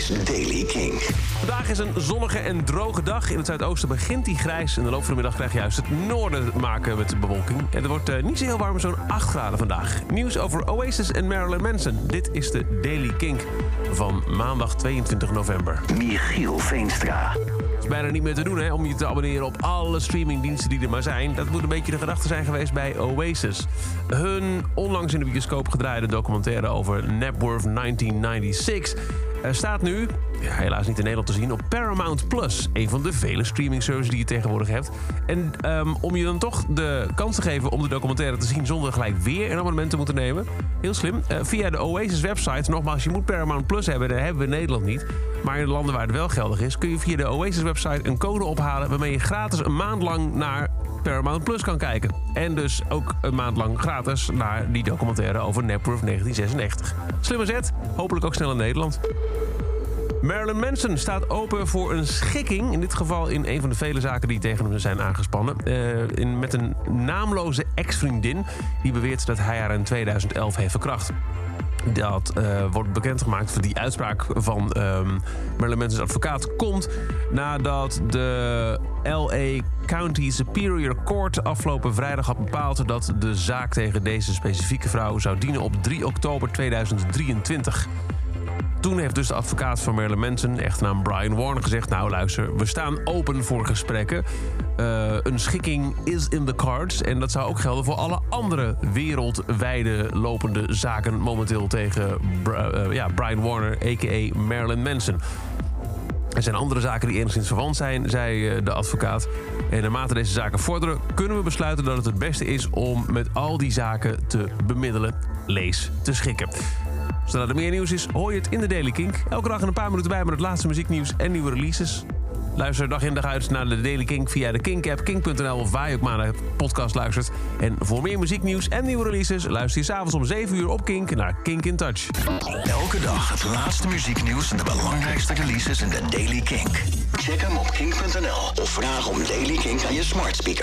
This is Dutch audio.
is Daily King. Vandaag is een zonnige en droge dag. In het zuidoosten begint die grijs. In de loop van de middag krijg je juist het noorden te maken met bewolking. En het wordt eh, niet zo heel warm, zo'n 8 graden vandaag. Nieuws over Oasis en Marilyn Manson. Dit is de Daily Kink van maandag 22 november. Michiel Veenstra. Het is bijna niet meer te doen hè, om je te abonneren op alle streamingdiensten die er maar zijn. Dat moet een beetje de gedachte zijn geweest bij Oasis. Hun onlangs in de bioscoop gedraaide documentaire over Napworth 1996 eh, staat nu, ja, helaas niet in Nederland te zien, op Paramount Plus. Een van de vele streaming services die je tegenwoordig hebt. En ehm, om je dan toch de kans te geven om de documentaire te zien zonder gelijk weer een abonnement te moeten nemen. Heel slim. eh, via de Oasis website, nogmaals, je moet Paramount Plus hebben. Dat hebben we in Nederland niet. Maar in de landen waar het wel geldig is, kun je via de Oasis website een code ophalen waarmee je gratis een maand lang naar Paramount Plus kan kijken. En dus ook een maand lang gratis naar die documentaire over Napworth 1996. Slimme zet, hopelijk ook snel in Nederland. Marilyn Manson staat open voor een schikking. In dit geval in een van de vele zaken die tegen hem zijn aangespannen. Eh, in, met een naamloze ex-vriendin die beweert dat hij haar in 2011 heeft verkracht. Dat eh, wordt bekendgemaakt voor die uitspraak van ehm Marilyn Manson's advocaat komt nadat de LA County Superior Court afgelopen vrijdag had bepaald dat de zaak tegen deze specifieke vrouw zou dienen op 3 oktober 2023. Toen heeft dus de advocaat van Marilyn Manson, echtnaam Brian Warner, gezegd... nou luister, we staan open voor gesprekken. Eh, een schikking is in the cards. En dat zou ook gelden voor alle andere wereldwijde lopende zaken... momenteel tegen eh, ja, Brian Warner, a.k.a. Marilyn Manson. Er zijn andere zaken die enigszins verwant zijn, zei eh, de advocaat. En naarmate deze zaken vorderen, kunnen we besluiten dat het het beste is om met al die zaken te bemiddelen, lees te schikken. Zodra er meer nieuws is, hoor je het in de Daily Kink. Elke dag een paar minuten bij met het laatste muzieknieuws en nieuwe releases. Luister dag in dag uit naar de Daily Kink via de Kink-app, kink.nl of waar je ook maar podcast luistert. En voor meer muzieknieuws en nieuwe releases luister je s'avonds om 7 uur op Kink naar Kink in Touch. Elke dag het laatste muzieknieuws en de belangrijkste releases in de Daily Kink. Check hem op kink.nl of vraag om Daily Kink aan je smart speaker.